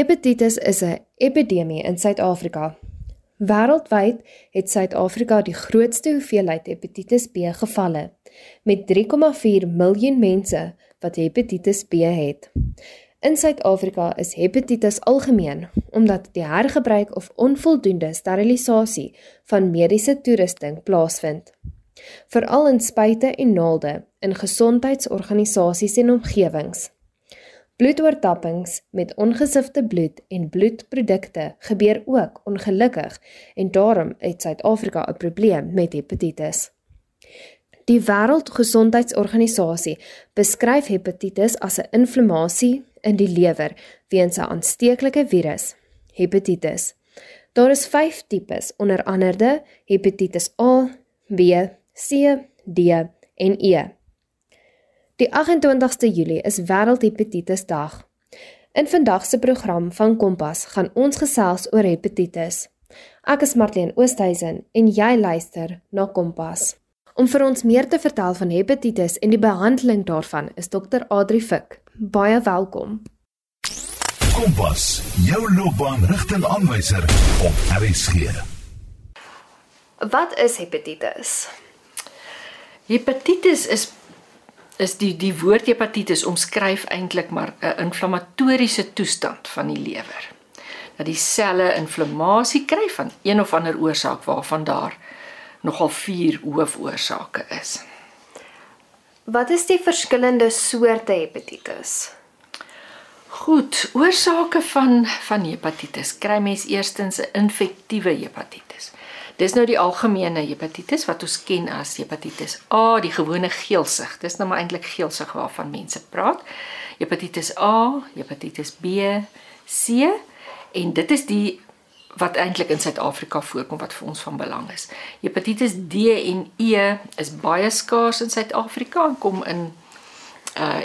Hepatitis is 'n epidemie in Suid-Afrika. Wêreldwyd het Suid-Afrika die grootste hoeveelheid hepatitis B gevalle met 3,4 miljoen mense wat hepatitis B het. In Suid-Afrika is hepatitis algemeen omdat die hergebruik of onvoldoende sterilisasie van mediese toerusting plaasvind. Veral in spuite en naalde in gesondheidsorganisasies en omgewings. Bloedoortappings met ongesifte bloed en bloedprodukte gebeur ook ongelukkig en daarom het Suid-Afrika 'n probleem met hepatitis. Die Wêreldgesondheidsorganisasie beskryf hepatitis as 'n inflammasie in die lewer weens 'n aansteeklike virus, hepatitis. Daar is 5 tipes, onder andere hepatitis A, B, C, D en E. Die 28ste Julie is Wêreldhepatitisdag. In vandag se program van Kompas gaan ons gesels oor hepatitis. Ek is Marlene Oosthuizen en jy luister na Kompas. Om vir ons meer te vertel van hepatitis en die behandeling daarvan is Dr. Adri Fik. Baie welkom. Kompas, jou loopbaanrigtingaanwyser op RSG. Wat is hepatitis? Hepatitis is is die die woord hepatitis omskryf eintlik maar 'n inflammatoriese toestand van die lewer. Dat die selle inflammasie kry van een of ander oorsaak waarvan daar nogal vier hoofoorsake is. Wat is die verskillende soorte hepatitis? Goed, oorsake van van hepatitis kry mens eerstens 'n infektiewe hepatitis. Dis nou die algemene hepatitis wat ons ken as hepatitis A, die gewone geelsig. Dis nou maar eintlik geelsig waarvan mense praat. Hepatitis A, hepatitis B, C en dit is die wat eintlik in Suid-Afrika voorkom wat vir ons van belang is. Hepatitis D en E is baie skaars in Suid-Afrika en kom in uh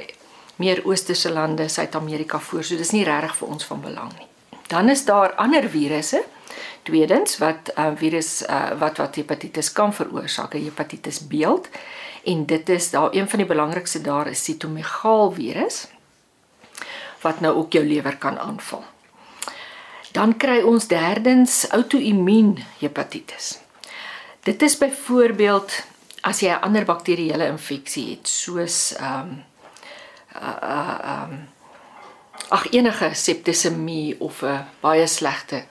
meer oosterse lande, Suid-Amerika voor. So dis nie regtig vir ons van belang nie. Dan is daar ander virusse Tweedens wat 'n uh, virus uh, wat wat hepatitis kan veroorsaak, hepatitis beeld. En dit is daar een van die belangrikste daar is sitomegaal virus wat nou ook jou lewer kan aanval. Dan kry ons derdens outoimmuun hepatitis. Dit is byvoorbeeld as jy 'n ander bakterieële infeksie het soos ehm um, uh ehm um, ag enige septisemie of 'n baie slegte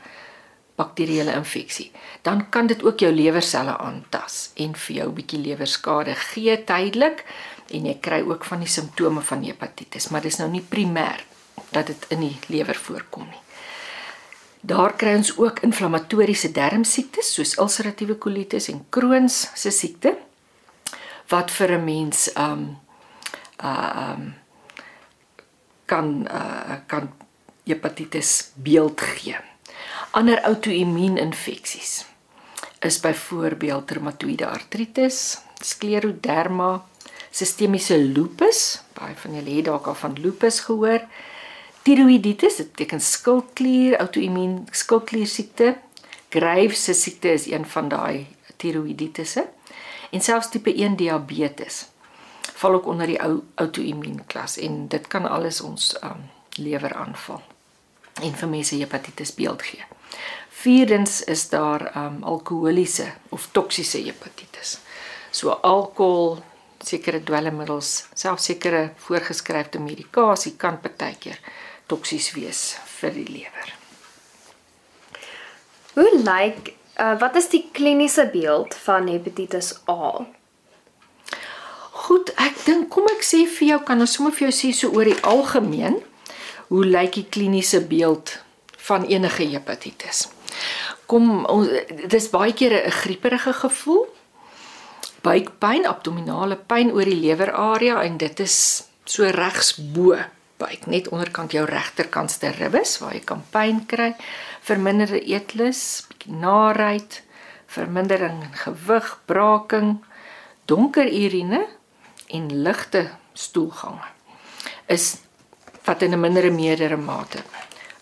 bakterieële infeksie, dan kan dit ook jou lewerselle aantas en vir jou 'n bietjie lewerskade gee tydelik en jy kry ook van die simptome van hepatitis, maar dis nou nie primêr dat dit in die lewer voorkom nie. Daar kry ons ook inflammatoriese darmsiektes soos ulseratiewe kolitis en Crohn's se siekte wat vir 'n mens um uh um kan uh kan hepatitis beeld gee. Ander outoimmuuninfeksies is byvoorbeeld reumatoïde artritis, skleroderma, sistemiese lupus, baie van julle het dalk al van lupus gehoor. Tiroïditis, dit beteken skildklier, outoimmuun skildklier siekte. Graves se siekte is een van daai tiroïditisse. En selfs tipe 1 diabetes val ook onder die ou outoimmuun klas en dit kan alles ons um, lewer aanval en vir mense hepatitis beeld gee. Vierdens is daar um alkoholiese of toksiese hepatitis. So alkohol, sekere dwelmmiddels, selfs sekere voorgeskrewe medikasie kan partykeer toksies wees vir die lewer. Hoe lyk uh, wat is die kliniese beeld van hepatitis A? Goed, ek dink kom ek sê vir jou kan ons sommer vir jou sê so oor die algemeen hoe lyk die kliniese beeld van enige hepatitis? kom ons dis baie keer 'n grieperige gevoel. Buikpyn, abdominale pyn oor die lewerarea en dit is so regs bo buik, net onderkant jou regterkantste ribbes waar jy kan pyn kry, verminderde eetlus, bietjie naarheid, vermindering in gewig, braaking, donker urine en ligte stoelgang. Is wat in 'n mindere meerdere mate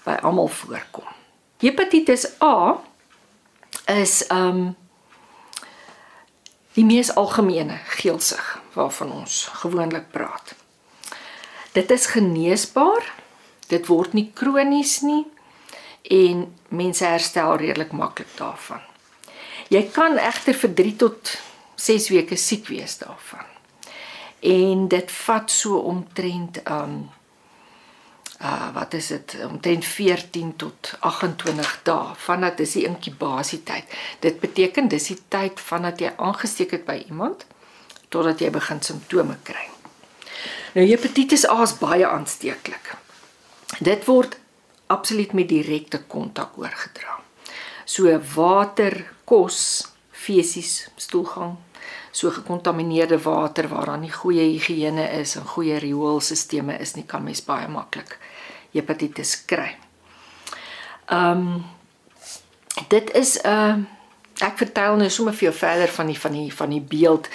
by almal voorkom. Hepatitis A is um die mees algemene geelsig waarvan ons gewoonlik praat. Dit is geneesbaar. Dit word nie kronies nie. en mense herstel redelik maklik daarvan. Jy kan egter vir 3 tot 6 weke siek wees daarvan. En dit vat so omtrent um uh wat is dit omtrent 14 tot 28 dae vandat dis die inkubasietyd. Dit beteken dis die tyd vandat jy aangesteek het by iemand totdat jy begin simptome kry. Nou hepatitis A is baie aansteeklik. Dit word absoluut met direkte kontak oorgedra. So water, kos, fesies, stoelgang, so gekontamineerde water waar daar nie goeie higiëne is en goeie rioolstelsels is nie, kan mens baie maklik hepatitis kry. Ehm um, dit is 'n uh, ek vertel nou sommer vir jou verder van die van die van die beeld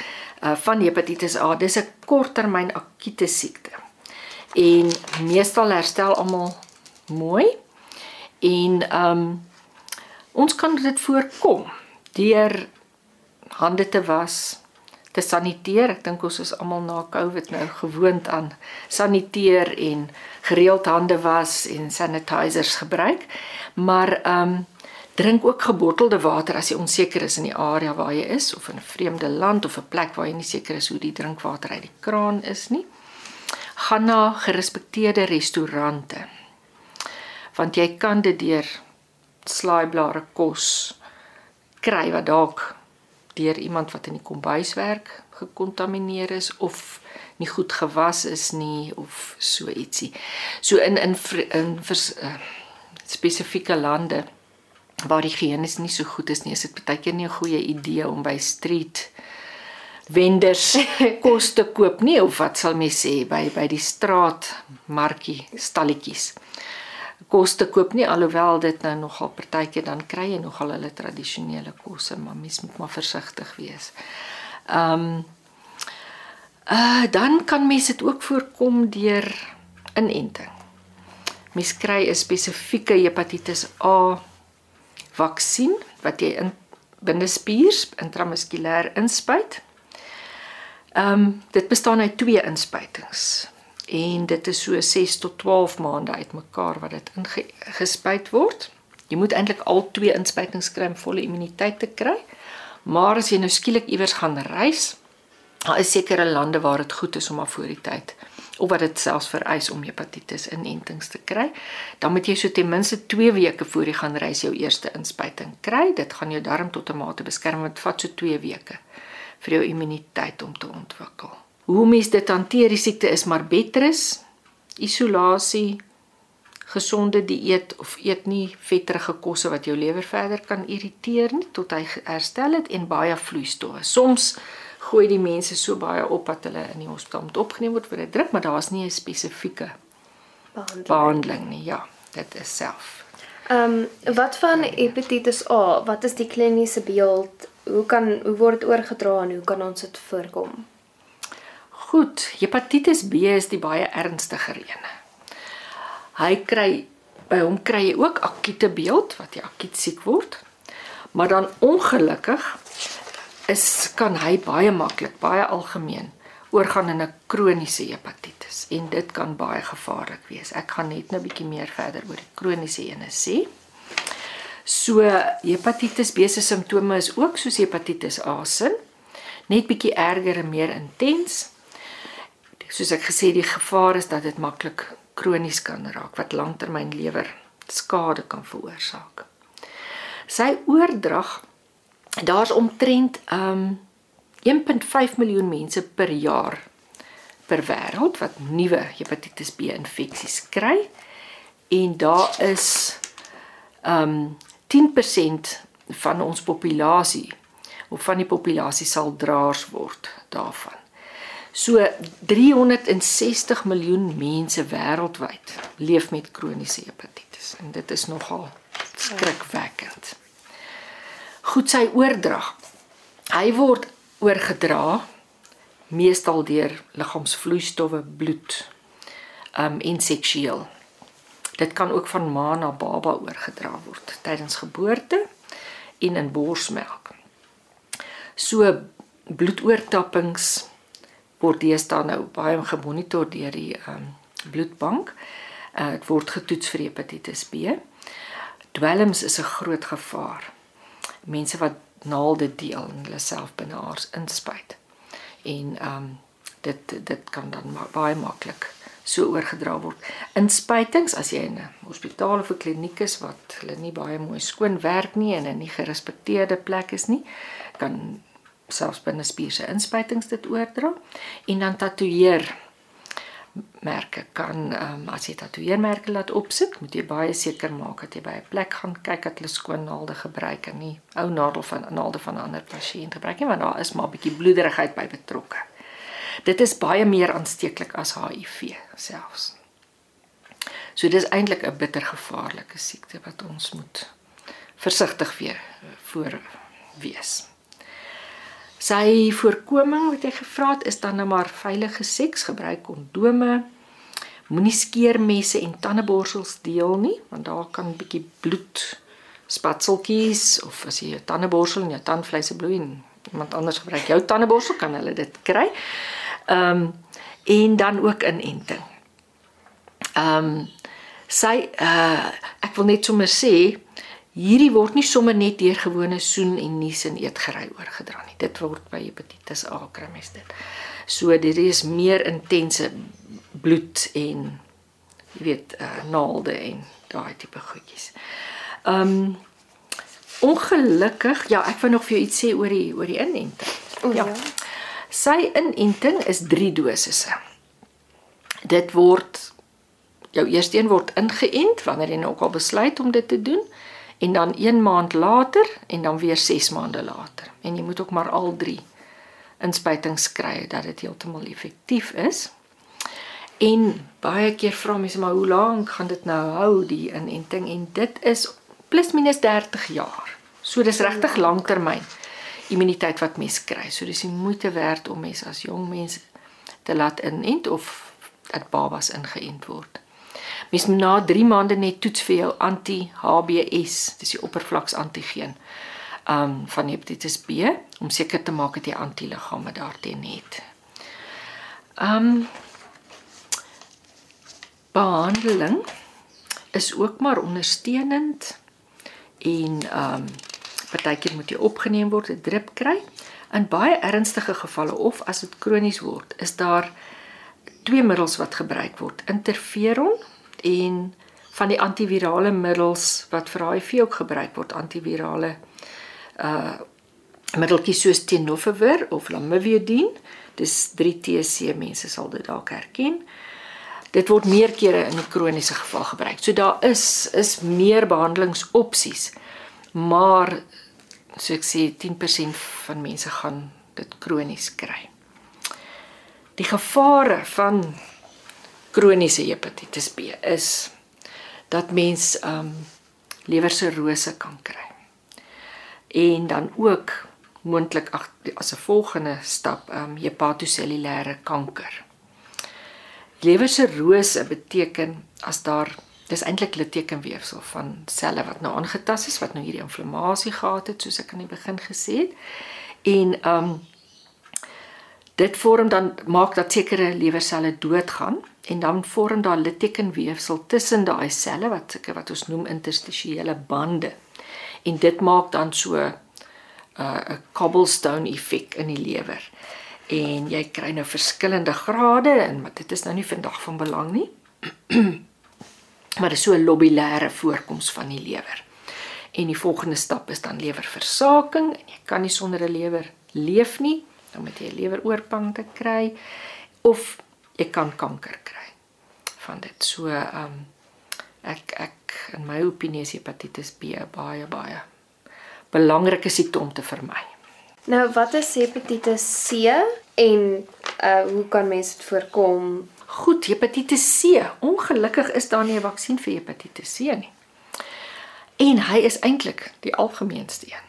uh, van hepatitis A. Dis 'n korttermyn akute siekte. En meestal herstel almal mooi. En ehm um, ons kan dit voorkom deur hande te was, te saniteer. Ek dink ons is almal na COVID nou gewoond aan saniteer en gereeld hande was en sanitizers gebruik. Maar ehm um, drink ook gebottelde water as jy onseker is in die area waar jy is of in 'n vreemde land of 'n plek waar jy nie seker is hoe die drinkwater uit die kraan is nie. Gaan na gerespekteerde restaurante. Want jy kan dit deur slaaiblare kos kry wat dalk deur iemand wat in die kombuis werk gekontamineer is of nie goed gewas is nie of so ietsie. So in in in vers, uh, spesifieke lande waar die higiëne nie so goed is nie, is dit baie keer nie 'n goeie idee om by street vendors kos te koop nie of wat sal mens sê by by die straat markie stalletjies kos te koop nie alhoewel dit nou nogal partykeer dan kry jy nogal hulle tradisionele kosse maar mens moet maar versigtig wees. Ehm um, uh dan kan mens dit ook voorkom deur inenting. Mens kry 'n spesifieke hepatitis A vaksin wat jy in binnespiers intramuskulêr inspuit. Ehm um, dit bestaan uit twee inspuitings en dit is so 6 tot 12 maande uitmekaar wat dit ingespuit word. Jy moet eintlik al twee inspuitings kry om volle immuniteit te kry. Maar as jy nou skielik iewers gaan reis, daar is sekere lande waar dit goed is om maar voor die tyd of wat dit selfs vereis om hepatitis inentings te kry, dan moet jy so ten minste 2 weke voor jy gaan reis jou eerste inspuiting kry. Dit gaan jou darm tot 'n mate beskerm wat vat so 2 weke vir jou immuniteit om te ontwikkel. Hoe mens dit hanteer die siekte is maar betrus, isolasie, gesonde dieet of eet nie vetterige kosse wat jou lewer verder kan irriteer nie tot hy herstel het en baie vloeistowwe. Soms gooi die mense so baie op dat hulle in die hospitaal moet opgeneem word vir 'n druk, maar daar's nie 'n spesifieke behandeling. behandeling nie. Ja, dit is self. Ehm um, wat van hepatitis A? Wat is die kliniese beeld? Hoe kan hoe word dit oorgedra en hoe kan ons dit voorkom? Goed, hepatitis B is die baie ernstiger een. Hy kry by hom kry jy ook akute beeld wat jy akuut siek word. Maar dan ongelukkig is kan hy baie maklik, baie algemeen oorgaan in 'n kroniese hepatitis en dit kan baie gevaarlik wees. Ek gaan net nou 'n bietjie meer verder oor die kroniese ene sê. So hepatitis B se simptome is ook soos hepatitis A se, net bietjie erger en meer intens. Soos ek gesê die gevaar is dat dit maklik kronies kan raak wat langtermyn lewer skade kan veroorsaak. Sy oordrag daar's omtrent um 1.5 miljoen mense per jaar per wêreld wat nuwe hepatitis B infeksies kry en daar is um 10% van ons populasie of van die populasie sal draers word daarvan. So 360 miljoen mense wêreldwyd leef met kroniese hepatitis en dit is nogal skrikwekkend. Goed sy oordrag. Hy word oorgedra meestal deur liggaamsvloeistowwe, bloed, um en seksueel. Dit kan ook van ma na baba oorgedra word tydens geboorte en in borsmelk. So bloedoortappings word deesdae nou baie gemonitor deur die um bloedbank. Uh, dit word getoets vir hepatitis B. Dwelms is 'n groot gevaar. Mense wat naalde deel en hulle self binnehaars inspuit. En ehm um, dit dit kan dan ma baie maklik so oorgedra word. Inspuitings as jy in 'n hospitaal of 'n kliniek is wat hulle nie baie mooi skoon werk nie en 'n nie gerespekteerde plek is nie, kan selfs binne spierse inspuitings dit oordra en dan tatoeëer merke kan um, as jy tatoeëermerke laat opsit, moet jy baie seker maak dat jy by 'n plek gaan kyk dat hulle skoon naalde gebruik en nie ou nadel van naalde van 'n ander pasiënt gebruik nie want daar is maar 'n bietjie bloederigheid by betrokke. Dit is baie meer aansteeklik as HIV selfs. So dis eintlik 'n bitter gevaarlike siekte wat ons moet versigtig weer voor wees. Sy voorkoming wat jy gevra het is dan nou maar veilige seks, gebruik kondome. Moenie skeermesse en tandeborsels deel nie, want daar kan 'n bietjie bloed spatseltjies of as jy 'n tandeborsel in jou tandvleise bloei en iemand anders gebruik jou tandeborsel kan hulle dit kry. Ehm um, en dan ook inenting. Ehm um, sy uh ek wil net sommer sê hierdie word nie sommer net deur gewone soen en nies en eetgery oorgedra nie. Dit word by hepatitis A kry mens dit. So dit is meer intense bloed en jy weet uh, naalde en daai tipe goedjies. Um, ongelukkig, ja, ek wou nog vir jou iets sê oor die oor die inenting. O, ja. ja. Sy inenting is 3 dosisse. Dit word jou eerste een word ingeënt wanneer jy nou ook al besluit om dit te doen en dan 1 maand later en dan weer 6 maande later. En jy moet ook maar al 3 inspuitings kry dat dit heeltemal effektief is. En baie keer vra mense maar hoe lank gaan dit nou hou die inenting en dit is plus minus 30 jaar. So dis regtig lanktermyn immuniteit wat mens kry. So dis die moeite werd om mens as jong mens te laat inent of dat babas ingeënt word. Mens moet na 3 maande net toets vir jou anti-HBs, dis die oppervlaks antigeen. Um van hepatitis B om seker te maak dat jy antiliggame daarteen het. Um behandeling is ook maar ondersteunend en um partykeer moet jy opgeneem word, 'n drip kry. In baie ernstige gevalle of as dit kronies word, is daar twee middels wat gebruik word: interferon en van die antivirale middels wat vir HIV ook gebruik word, antivirale uh middeltjies soos tenofovir of lamivudine. Dis 3TC mense sal dit dalk herken. Dit word meer kere in die kroniese geval gebruik. So daar is is meer behandelingsopsies. Maar so ek sê 10% van mense gaan dit kronies kry. Die gevare van kroniese hepatitis B is dat mens um lewersirose kan kry. En dan ook moontlik as 'n volgende stap um hepatosellulêre kanker. Lewersirose beteken as daar dis eintlik littekenweefsel van selle wat nou aangetast is wat nou hierdie inflammasie gehad het soos ek aan die begin gesê het. En um dit vorm dan maak dat sekere lewerselle doodgaan en dan vorm daar littekenweefsel tussen daai selle wat seker wat ons noem interstisiële bande. En dit maak dan so 'n uh, cobblestone effek in die lewer. En jy kry nou verskillende grade en maar dit is nou nie vandag van belang nie. maar dit is so 'n lobulêre voorkoms van die lewer. En die volgende stap is dan lewerversaking en jy kan nie sonder 'n lewer leef nie. Dan moet jy leweroorpang te kry of jy kan kanker kry van dit. So ehm um, ek ek in my opinie is hepatitis B baie baie belangrike siekte om te vermy. Nou wat is hepatitis C en uh hoe kan mense dit voorkom? Goed, hepatitis C. Ongelukkig is daar nie 'n vaksin vir hepatitis C nie. En hy is eintlik die algemeenste een.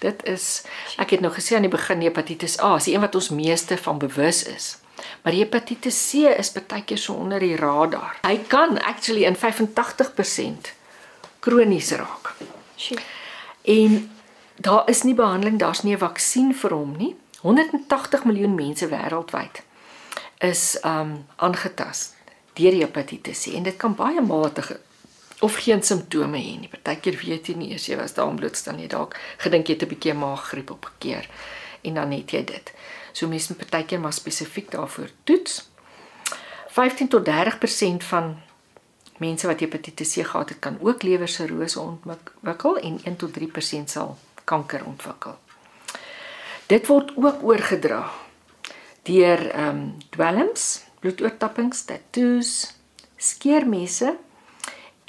Dit is ek het nou gesê aan die begin hepatitis A, is die een wat ons meeste van bewus is. Maar hepatitis C is baie keer so onder die radar. Hy kan actually in 85% kronies raak. Shit. En daar is nie behandeling, daar's nie 'n vaksin vir hom nie. 180 miljoen mense wêreldwyd is um aangetast deur hepatitis C en dit kan baie matige of geen simptome hê nie. Partykeer weet jy nie as jy was daaraan blootstel nie. Dalk gedink jy het 'n bietjie maaggriep op 'n keer en dan het jy dit. So mense moet partykeer maar spesifiek daarvoor toets. 15 tot 30% van mense wat hepatitis C gehad het, kan ook lewersirose ontwikkel en 1 tot 3% sal kanker ontwikkel. Dit word ook oorgedra deur ehm um, dwelms, bloedoortappings, tattoos, skeermesse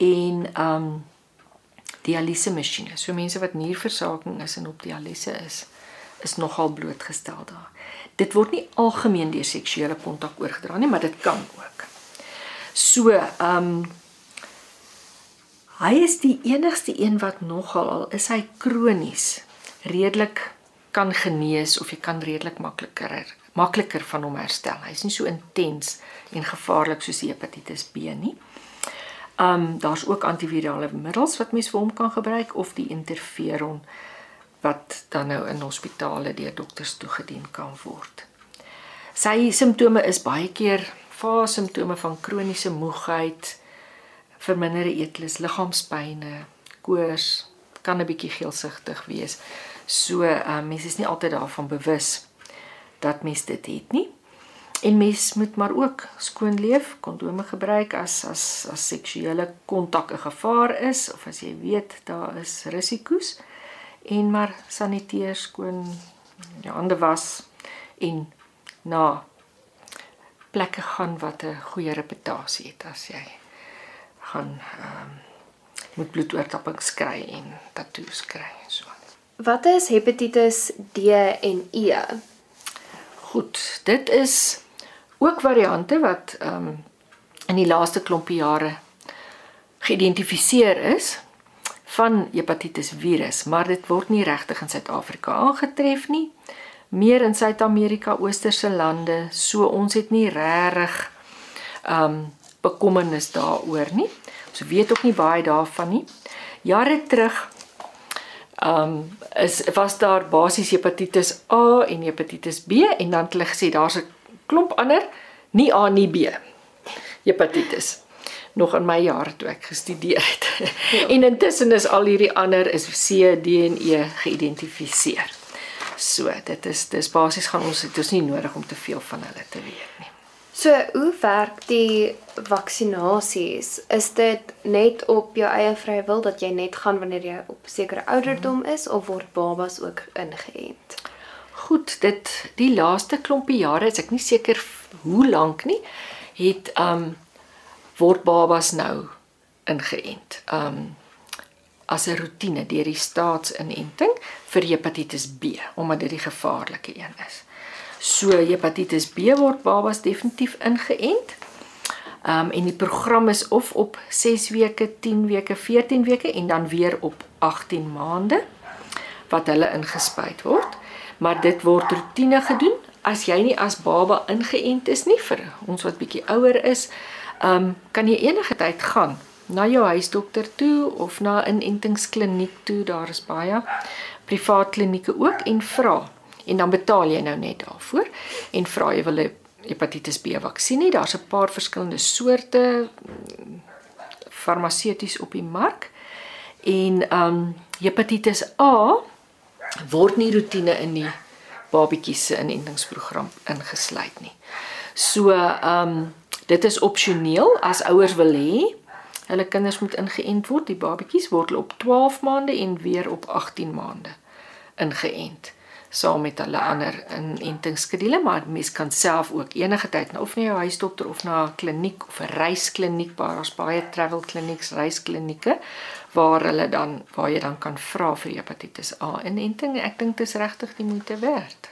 en ehm um, dialyse masjiene. So mense wat nierversaking is en op dialyse is, is nogal blootgestel daar. Dit word nie algemeen deur seksuele kontak oorgedra nie, maar dit kan ook. So, ehm um, hy is die enigste een wat nogal al is hy kronies redelik kan genees of jy kan redelik makliker makliker van hom herstel. Hy's nie so intens en gevaarlik soos hepatitis B nie. Ehm um, daar's ook antivirale middels wat mens vir hom kan gebruik of die interferon wat dan nou in hospitale deur dokters toegedien kan word. Sy simptome is baie keer fase simptome van kroniese moegheid, verminderde eetlus, liggaamspyne, koors, kan 'n bietjie geelsigtig wees. So, uh, mense is nie altyd daarvan bewus dat mens dit het nie. En mens moet maar ook skoon leef, kondome gebruik as as as seksuele kontak 'n gevaar is of as jy weet daar is risiko's en maar saniteer skoon jou hande was en na plekke gaan wat 'n goeie reputasie het as jy gaan ehm um, moet bloedoortappings kry en tatoeëes kry en so. Wat is hepatitis D en E? Goed, dit is ook variante wat ehm um, in die laaste klompie jare geïdentifiseer is van hepatitis virus, maar dit word nie regtig in Suid-Afrika aangetref nie. Meer in Suid-Amerika, oosterse lande, so ons het nie regtig um bekommernis daaroor nie. Ons weet ook nie baie daarvan nie. Jare terug um is was daar basies hepatitis A en hepatitis B en dan het hulle gesê daar's 'n klomp ander, nie A nie B. Hepatitis nog in my jare toe ek gestudeer het. Ja. En intussen is al hierdie ander is C, D en E geïdentifiseer. So, dit is dis basies gaan ons dit is nie nodig om te veel van hulle te weet nie. So, hoe werk die vaksinasies? Is dit net op jou eie vrye wil dat jy net gaan wanneer jy op sekere ouderdom is of word babas ook ingeënt? Goed, dit die laaste klompie jare, is ek nie seker hoe lank nie, het um word babas nou ingeënt. Um as 'n rotine deur die staatsinenting vir hepatitis B omdat dit die gevaarlike een is. So hepatitis B word babas definitief ingeënt. Um en die program is of op 6 weke, 10 weke, 14 weke en dan weer op 18 maande wat hulle ingespuit word. Maar dit word rotine gedoen as jy nie as baba ingeënt is nie vir ons wat bietjie ouer is um, kan jy enige tyd gaan na jou huisdokter toe of na 'n inentingskliniek toe. Daar is baie privaat klinieke ook en vra. En dan betaal jy nou net daarvoor en vra jy wil hepatitis B vaksinne. Daar's 'n paar verskillende soorte farmaseuties op die mark. En um hepatitis A word nie rotine in die babatjies se inentingsprogram ingesluit nie. So um Dit is opsioneel as ouers wil hê hulle kinders moet ingeënt word. Die babatjies word op 12 maande en weer op 18 maande ingeënt saam met hulle ander inentingsskedule, maar mens kan self ook enige tyd na of na jou huisdokter of na 'n kliniek of 'n reiskliniek, daar's baie travel clinics, reisklinieke waar hulle dan waar jy dan kan vra vir hepatitis A inenting. Ek dink dit is regtig die moeite werd.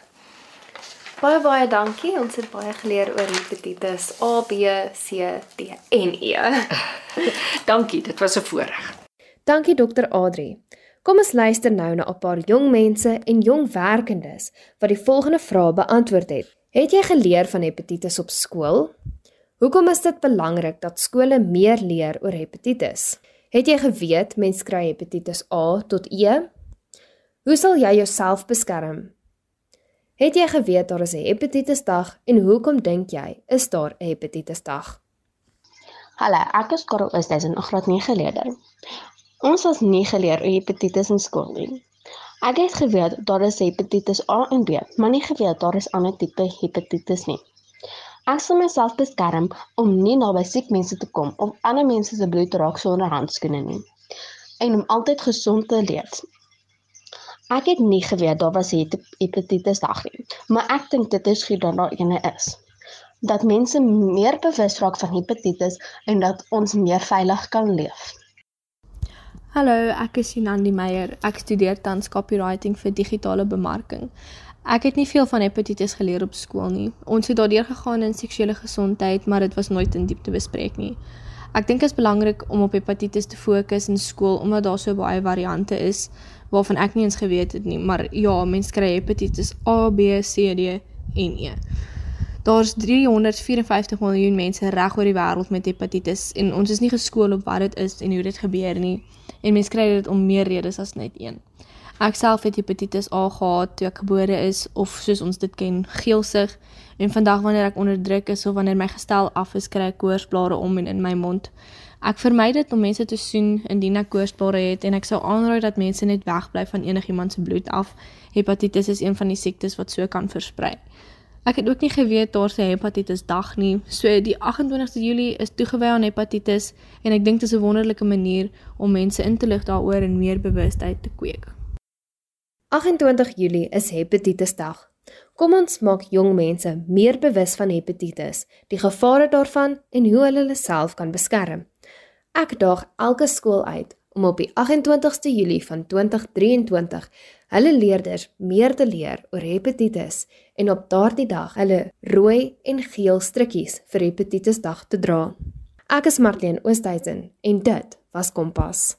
Baie baie dankie. Ons het baie geleer oor hepatitis A, B, C, D en E. dankie, dit was 'n voorreg. Dankie dokter Adri. Kom ons luister nou na 'n paar jong mense en jong werkendes wat die volgende vrae beantwoord het. Het jy geleer van hepatitis op skool? Hoekom is dit belangrik dat skole meer leer oor hepatitis? Het jy geweet mens kry hepatitis A tot E? Hoe sal jy jouself beskerm? Het jy geweet daar is 'n hepatitis dag en hoekom dink jy is daar 'n hepatitis dag? Hallo, ek is Karel Oosthuizen, 'n graad 9 leerder. Ons was nie geleer oor hepatitis in skool nie. Ek het geweet daar is hepatitis A en B, maar nie geweet daar is ander tipe hepatitis nie. Ek sal myself beskerm om nie naby siek mense te kom of ander mense se bloed te raak sonder handskoene nie en om altyd gesond te leef. Ek het nie geweet daar was hepatitis dag nie, maar ek dink dit is goed dat daar eene is. Dat mense meer bewus raak van hepatitis en dat ons meer veilig kan leef. Hallo, ek is Sinandi Meyer. Ek studeer tans copywriting vir digitale bemarking. Ek het nie veel van hepatitis geleer op skool nie. Ons het daardeur gegaan in seksuele gesondheid, maar dit was nooit in diepte bespreek nie. Ek dink dit is belangrik om op hepatitis te fokus in skool omdat daar so baie variante is waarvan ek nie eens geweet het nie, maar ja, mense kry hepatitis A, B, C, D en E. Daar's 354 miljoen mense reg oor die wêreld met hepatitis en ons is nie geskool op wat dit is en hoe dit gebeur nie en mense kry dit om meer redes as net een. Ek self het hepatitis A gehad toe ek gebore is of soos ons dit ken, geelsig en vandag wanneer ek onder druk is of wanneer my gestel af is, kry ek koorsblare om en in my mond. Ek vermy dit om mense te soen indien ek koorsblare het en ek sou aanraai dat mense net wegbly van enigiemand se bloed af. Hepatitis is een van die siektes wat so kan versprei. Ek het ook nie geweet daar se hepatitis dag nie. So die 28ste Julie is toegewy aan hepatitis en ek dink dit is 'n wonderlike manier om mense in te lig daaroor en meer bewustheid te kweek. 28 Julie is hepatitis dag. Kom ons maak jong mense meer bewus van hepatitis, die gevare daarvan en hoe hulle hulle self kan beskerm. Ek daag elke skool uit om op die 28ste Julie van 2023 hulle leerders meer te leer oor hepatitis en op daardie dag hulle rooi en geel strikkies vir hepatitisdag te dra. Ek is Marlene Oosthuizen en dit was Kompas.